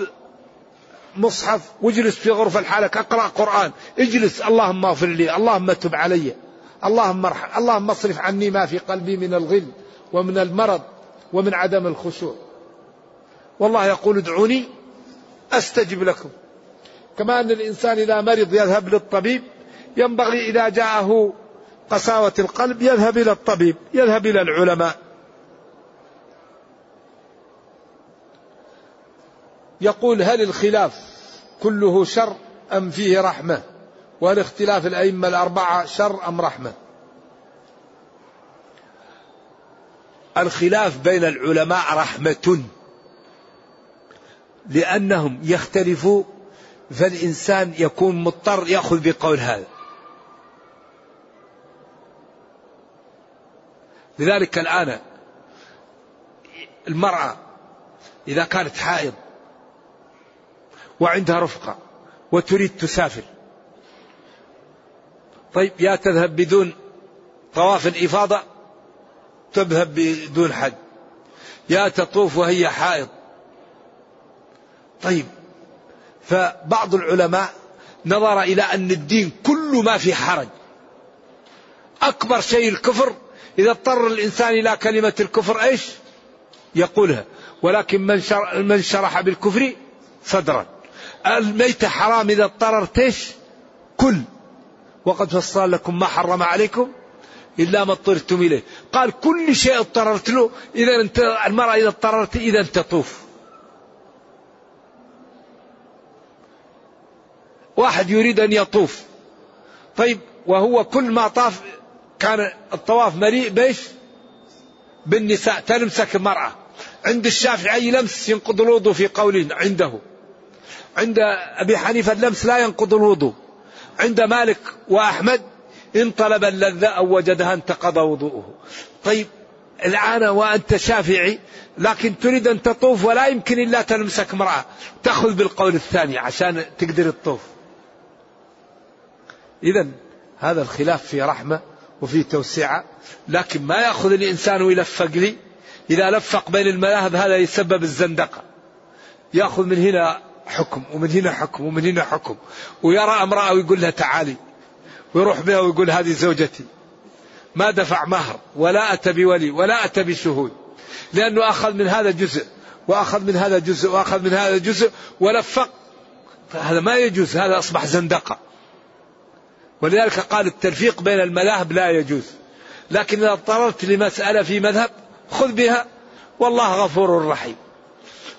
مصحف واجلس في غرفة لحالك أقرأ قرآن. اجلس اللهم اغفر لي اللهم تب علي. اللهم ارحم اللهم اصرف عني ما في قلبي من الغل ومن المرض ومن عدم الخشوع. والله يقول ادعوني أستجب لكم. كما أن الإنسان إذا مرض يذهب للطبيب ينبغي إذا جاءه قساوة القلب يذهب إلى الطبيب يذهب إلى العلماء. يقول هل الخلاف كله شر أم فيه رحمة؟ وهل اختلاف الأئمة الأربعة شر أم رحمة؟ الخلاف بين العلماء رحمة لأنهم يختلفوا فالإنسان يكون مضطر يأخذ بقول هذا. لذلك الآن المرأة إذا كانت حائض وعندها رفقة وتريد تسافر. طيب يا تذهب بدون طواف الإفاضة تذهب بدون حج يا تطوف وهي حائض. طيب فبعض العلماء نظر إلى أن الدين كل ما في حرج. أكبر شيء الكفر إذا اضطر الإنسان إلى كلمة الكفر إيش؟ يقولها. ولكن من شرح بالكفر صدرا. الميتة حرام إذا اضطررت إيش؟ كل. وقد فصل لكم ما حرم عليكم إلا ما اضطررتم إليه. قال كل شيء اضطررت له إذا أنت المرأة إذا اضطررت إذا تطوف واحد يريد أن يطوف. طيب وهو كل ما طاف كان الطواف مليء بيش بالنساء تلمسك المرأة. عند الشافعي لمس ينقض الوضوء في قول عنده. عند أبي حنيفة اللمس لا ينقض الوضوء. عند مالك وأحمد إن طلب اللذة أو وجدها انتقض وضوءه. طيب الآن وأنت شافعي لكن تريد أن تطوف ولا يمكن إلا تلمسك امرأة. تأخذ بالقول الثاني عشان تقدر تطوف. إذا هذا الخلاف في رحمة وفي توسعة لكن ما يأخذ الإنسان ويلفق لي إذا لفق بين المذاهب هذا يسبب الزندقة. يأخذ من هنا حكم ومن هنا حكم ومن هنا حكم. ويرى امرأة ويقول لها تعالي. ويروح بها ويقول هذه زوجتي. ما دفع مهر ولا أتى بولي ولا أتى بشهود. لأنه أخذ من هذا جزء وأخذ من هذا جزء وأخذ من هذا جزء ولفق. هذا ما يجوز هذا أصبح زندقة. ولذلك قال التلفيق بين المذاهب لا يجوز. لكن إذا اضطررت لمسألة في مذهب خذ بها. والله غفور رحيم.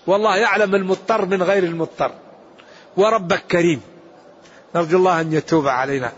والله يعلم المضطر من غير المضطر. وربك كريم. نرجو الله أن يتوب علينا.